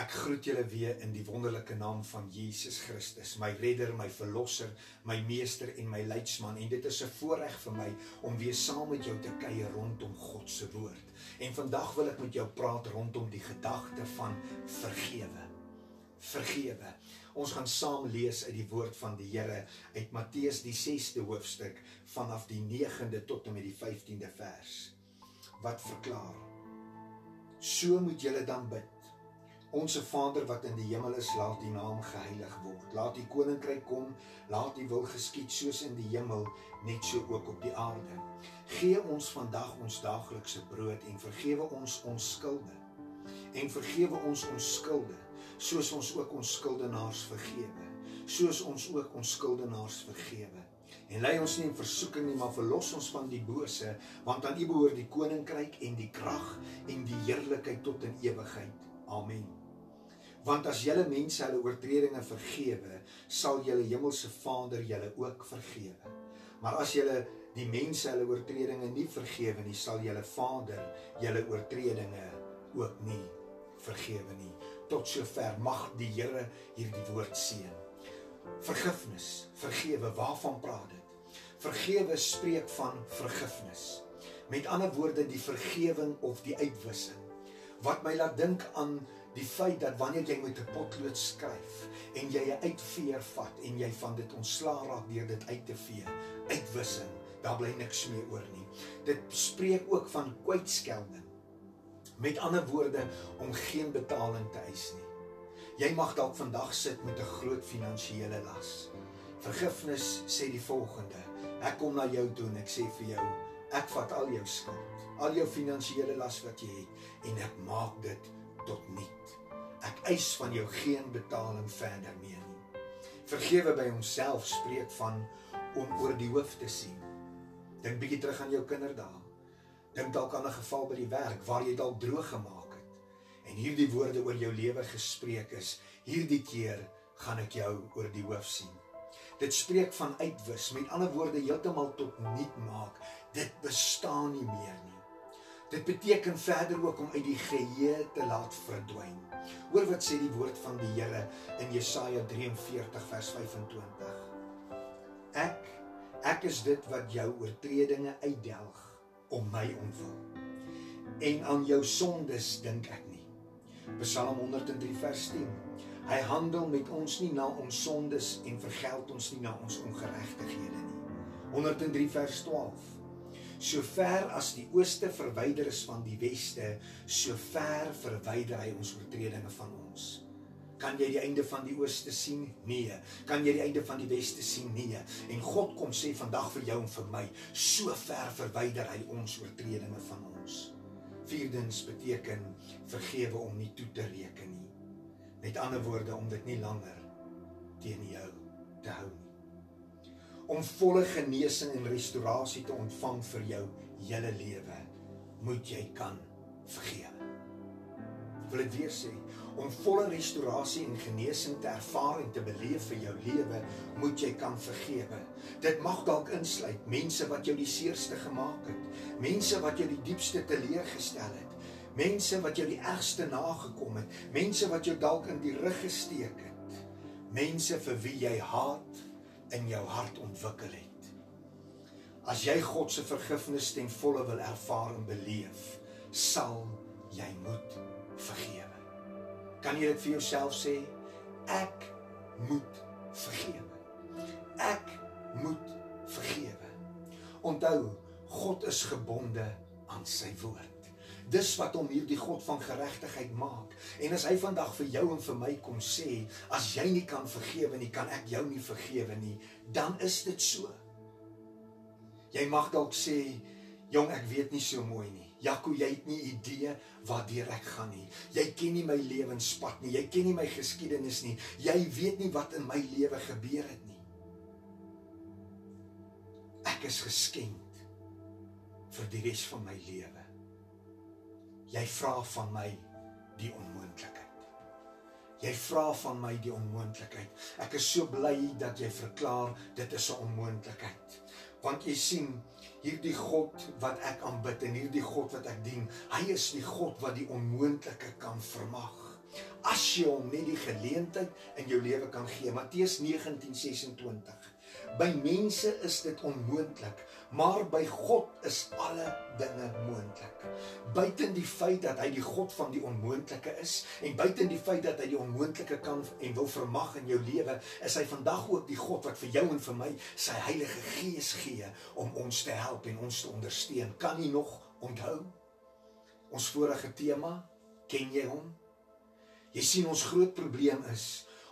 Ek groet julle weer in die wonderlike naam van Jesus Christus, my redder, my verlosser, my meester en my leidsman. En dit is 'n voorreg vir my om weer saam met jou te kuier rondom God se woord. En vandag wil ek met jou praat rondom die gedagte van vergewe. Vergewe. Ons gaan saam lees uit die woord van die Here uit Matteus die 6de hoofstuk vanaf die 9de tot en met die 15de vers. Wat verklaar? So moet julle dan bid. Onse Vader wat in die hemel is, laat U naam geheilig word. Laat U koninkryk kom, laat U wil geskied soos in die hemel, net so ook op die aarde. Gee ons vandag ons daaglikse brood en vergewe ons ons skulde. En vergewe ons ons skulde, soos ons ook ons skuldenaars vergewe, soos ons ook ons skuldenaars vergewe. En lei ons nie in versoeking nie, maar verlos ons van die bose, want aan U behoort die koninkryk en die krag en die heerlikheid tot in ewigheid. Amen. Want as julle mense hulle oortredinge vergewe, sal julle hemelse Vader julle ook vergewe. Maar as julle die mense hulle oortredinge nie vergewe nie, sal julle Vader julle oortredinge ook nie vergewe nie. Tot sover mag die Here hierdie woord seën. Vergifnis, vergewe, waarvan praat dit? Vergewe spreek van vergifnis. Met ander woorde die vergewing of die uitwissing. Wat my laat dink aan die feit dat wanneer jy met 'n potlood skryf en jy 'n uitveer vat en jy van dit ontslaa raak deur dit uit te vee, uitwissing, daar bly niks meer oor nie. Dit spreek ook van kwytskelding. Met ander woorde om geen betaling te eis nie. Jy mag dalk vandag sit met 'n groot finansiële las. Vergifnis sê die volgende: Ek kom na jou toe en ek sê vir jou, ek vat al jou skuld, al jou finansiële las wat jy het en ek maak dit tot niet. Ek eis van jou geen betaling verder meer nie. Vergewe by homself spreek van om oor die hoof te sien. Dink bietjie terug aan jou kinderdae. Dink dalk aan 'n geval by die werk waar jy dalk droog gemaak het en hierdie woorde oor jou lewe gespreek is. Hierdie keer gaan ek jou oor die hoof sien. Dit spreek van uitwis, met ander woorde heeltemal tot niet maak. Dit bestaan nie meer nie. Dit beteken verder ook om uit die geheue te laat verdwyn. Hoor wat sê die woord van die Here in Jesaja 43 vers 25. Ek ek is dit wat jou oortredinge uitdelg om my ontwil. En aan jou sondes dink ek nie. Psalm 103 vers 10. Hy handel met ons nie na ons sondes en vergeld ons nie na ons ongeregtighede nie. 103 vers 12. So ver as die ooste verwyder is van die weste, so ver verwyder hy ons oortredinge van ons. Kan jy die einde van die ooste sien? Nee. Kan jy die einde van die weste sien? Nee. En God kom sê vandag vir jou en vir my, so ver verwyder hy ons oortredinge van ons. Vierdens beteken vergewe om nie toe te reken nie. Met ander woorde om dit nie langer teen jou te hou nie om volle genesing en restaurasie te ontvang vir jou hele lewe, moet jy kan vergewe. Wil dit weer sê, om volle restaurasie en genesing te ervaar en te beleef vir jou lewe, moet jy kan vergewe. Dit mag dalk insluit mense wat jou die seerste gemaak het, mense wat jou die diepste teleurgestel het, mense wat jou die ergste nagekom het, mense wat jou dalk in die rug gesteek het, mense vir wie jy haat in jou hart ontwikkel het. As jy God se vergifnis ten volle wil ervaar en beleef, sal jy moet vergewe. Kan jy dit vir jouself sê? Ek moet vergewe. Ek moet vergewe. Onthou, God is gebonde aan sy woord. Dis wat hom hierdie God van geregtigheid maak. En as hy vandag vir jou en vir my kom sê, as jy nie kan vergewe nie, kan ek jou nie vergewe nie, dan is dit so. Jy mag dalk sê, jong, ek weet nie so mooi nie. Jaco, jy het nie idee wat deur ek gaan nie. Jy ken nie my lewenspad nie. Jy ken nie my geskiedenis nie. Jy weet nie wat in my lewe gebeur het nie. Ek is geskenk vir die res van my lewe. Jy vra van my die onmoontlikheid. Jy vra van my die onmoontlikheid. Ek is so bly dat jy verklaar dit is 'n onmoontlikheid. Want jy sien, hierdie God wat ek aanbid en hierdie God wat ek dien, hy is die God wat die onmoontlike kan vermag. as jy hom net die geleentheid in jou lewe kan gee. Matteus 19:26. By mense is dit onmoontlik, maar by God is alle dinge moontlik. Buiten die feit dat hy die God van die onmoontlike is en buiten die feit dat hy die onmoontlike kan en wil vermag in jou lewe, is hy vandag ook die God wat vir jou en vir my sy Heilige Gees gee om ons te help en ons te ondersteun. Kan jy nog onthou ons vorige tema? Ken jy hom? Jy sien ons groot probleem is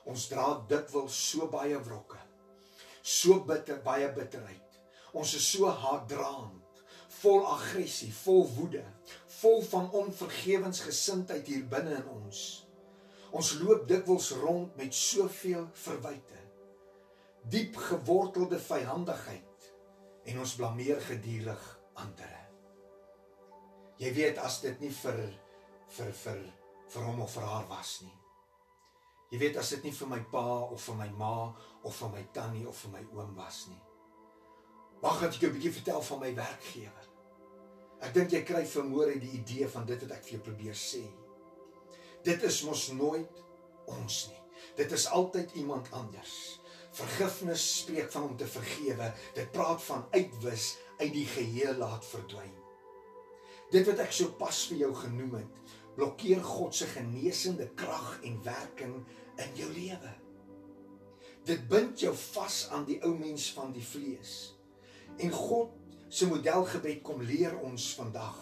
ons dra dikwels so baie wrokke so bitter, baie bitterheid. Ons is so haatdraand, vol aggressie, vol woede, vol van onvergewensgesindheid hier binne in ons. Ons loop dikwels rond met soveel verwyte. Diep gewortelde vyhandigheid en ons blameer gedurig ander. Jy weet as dit nie vir vir vir vir hom of vir haar was nie. Jy weet as dit nie vir my pa of vir my ma of vir my tannie of vir my oom was nie. Dat ek jou 'n bietjie vertel van my werkgewer. Ek dink jy kry vermoor die idee van dit wat ek vir jou probeer sê. Dit is mos nooit ons nie. Dit is altyd iemand anders. Vergifnis spreek van om te vergewe. Dit praat van uitwis uit die geheel laat verdwyn. Dit wat ek sopas vir jou genoem het, blokkeer God se genesende krag en werking in jou lewe. Dit bind jou vas aan die ou mens van die vlees. En God se modelgebed kom leer ons vandag: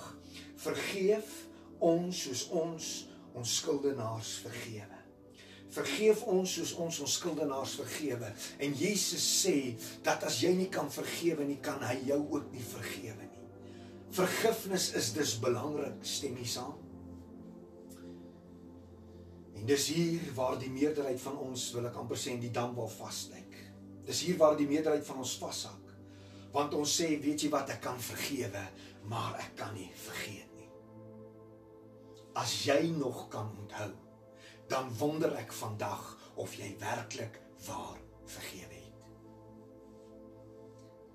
Vergeef ons soos ons ons skuldenaars vergewe. Vergeef ons soos ons ons skuldenaars vergewe. En Jesus sê dat as jy nie kan vergewe nie, kan hy jou ook nie vergewe nie. Vergifnis is dus belangrik, stem jy saam? En dis hier waar die meerderheid van ons wil ek amper sê in die dam wil vassteek. Dis hier waar die meerderheid van ons vashak. Want ons sê, weet jy wat, ek kan vergewe, maar ek kan nie vergeet nie. As jy nog kan onthou, dan wonder ek vandag of jy werklik waar vergewe het.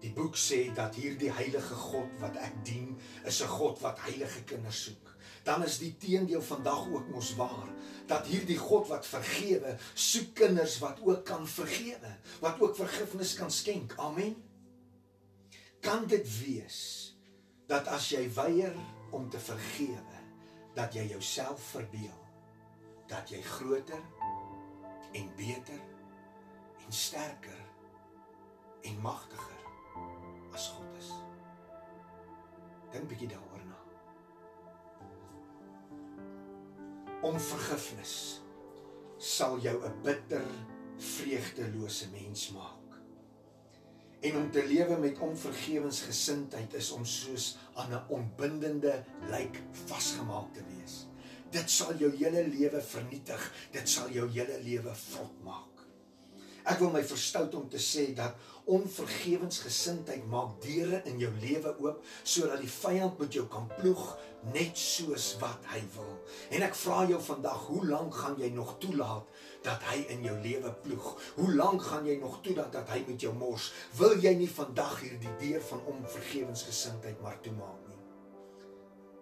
Die boek sê dat hierdie heilige God wat ek dien, is 'n God wat heilige kinders soek dan is die teendeel vandag ook mos waar dat hierdie God wat vergewe soek kinders wat ook kan vergewe wat ook vergifnis kan skenk. Amen. Kan dit wees dat as jy weier om te vergewe dat jy jouself verbeel dat jy groter en beter en sterker en magtiger as God is? Dink bietjie daaroor om vergifnis sal jou 'n bitter, vreugdelose mens maak. En om te lewe met onvergewensgesindheid is om soos aan 'n onbindende lijk vasgemaak te wees. Dit sal jou hele lewe vernietig, dit sal jou hele lewe vrot maak. Ek wil my verstout om te sê dat onvergewensgesindheid maak deure in jou lewe oop sodat die vyand met jou kan ploeg net soos wat hy wil. En ek vra jou vandag, hoe lank gaan jy nog toelaat dat hy in jou lewe ploeg? Hoe lank gaan jy nog toelaat dat hy met jou mors? Wil jy nie vandag hierdie deur van onvergewensgesindheid maar toemaak nie?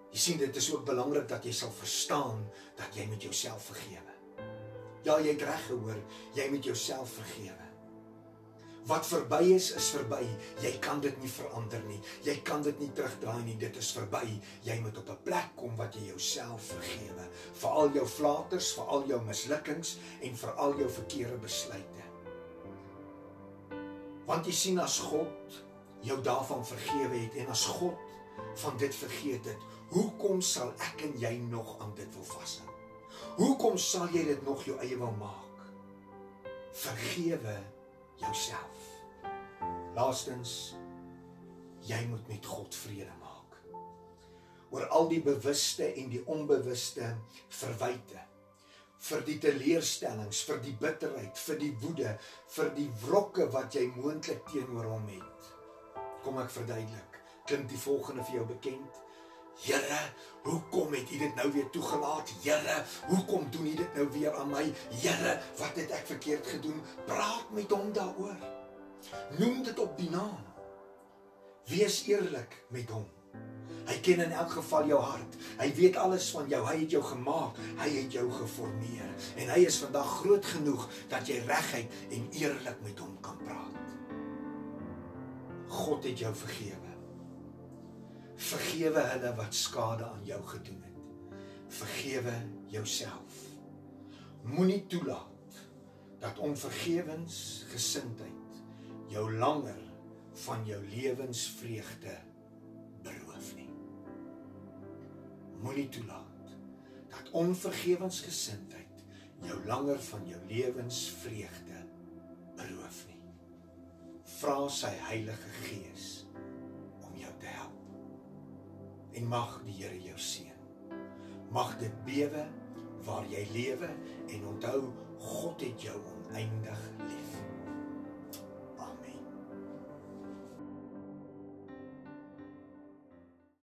Jy sien dit is ook belangrik dat jy sal verstaan dat jy met jouself vergewe. Ja, jy het reg gehoor, jy moet jouself vergewe. Wat verby is, is verby. Jy kan dit nie verander nie. Jy kan dit nie terugdraai nie. Dit is verby. Jy moet op 'n plek kom wat jy jouself vergewe vir al jou flaters, vir al jou mislukkings en vir al jou verkeerde besluite. Want jy sien as God jou daarvan vergewe het en as God van dit vergeet het, hoekom sal ek en jy nog aan dit wil vashou? Hoekom sal jy dit nog jou eie wil maak? Vergewe jouself. Laastens jy moet met God vrede maak. Oor al die bewuste en die onbewuste verwyte vir die teleurstellings, vir die bitterheid, vir die woede, vir die wrokke wat jy moontlik teenoor hom het. Kom ek verduidelik. Klink die volgende vir jou bekend? Here, hoekom het U dit nou weer toegelaat? Here, hoekom doen U dit nou weer aan my? Here, wat het ek verkeerd gedoen? Praat met hom daaroor. Noem dit op die naam. Wees eerlik met hom. Hy ken in elk geval jou hart. Hy weet alles van jou. Hy het jou gemaak. Hy het jou geformeer. En hy is vandag groot genoeg dat jy reguit en eerlik met hom kan praat. God het jou vergewe. Vergewe hulle wat skade aan jou gedoen het. Vergewe jouself. Moenie toelaat dat onvergewensgesindheid jou langer van jou lewensvreugde beroof nie. Moenie toelaat dat onvergewensgesindheid jou langer van jou lewensvreugde beroof nie. Vra sy Heilige Gees En mag die Here jou seën. Mag dit bewe waar jy lewe en onthou God het jou oneindig lief.